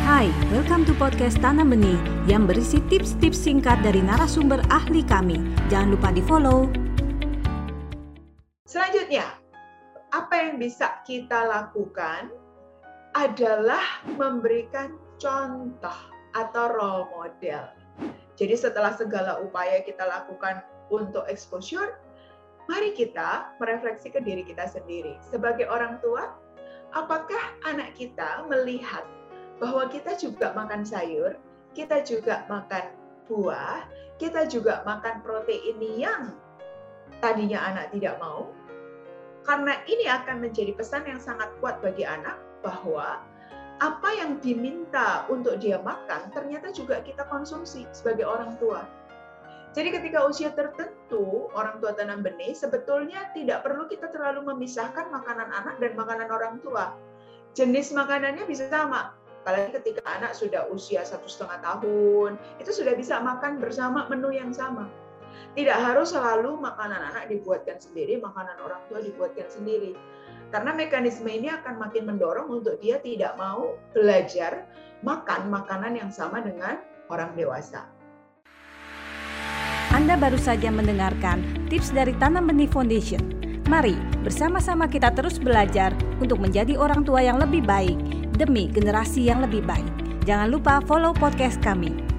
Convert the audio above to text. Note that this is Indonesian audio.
Hai, welcome to podcast Tanam Benih yang berisi tips-tips singkat dari narasumber ahli kami. Jangan lupa di follow. Selanjutnya, apa yang bisa kita lakukan adalah memberikan contoh atau role model. Jadi setelah segala upaya kita lakukan untuk exposure, mari kita merefleksi ke diri kita sendiri. Sebagai orang tua, apakah anak kita melihat bahwa kita juga makan sayur, kita juga makan buah, kita juga makan protein yang tadinya anak tidak mau. Karena ini akan menjadi pesan yang sangat kuat bagi anak bahwa apa yang diminta untuk dia makan ternyata juga kita konsumsi sebagai orang tua. Jadi ketika usia tertentu orang tua tanam benih sebetulnya tidak perlu kita terlalu memisahkan makanan anak dan makanan orang tua. Jenis makanannya bisa sama, apalagi ketika anak sudah usia satu setengah tahun, itu sudah bisa makan bersama menu yang sama. Tidak harus selalu makanan anak dibuatkan sendiri, makanan orang tua dibuatkan sendiri. Karena mekanisme ini akan makin mendorong untuk dia tidak mau belajar makan makanan yang sama dengan orang dewasa. Anda baru saja mendengarkan tips dari Tanam Benih Foundation. Mari bersama-sama kita terus belajar untuk menjadi orang tua yang lebih baik demi generasi yang lebih baik. Jangan lupa follow podcast kami.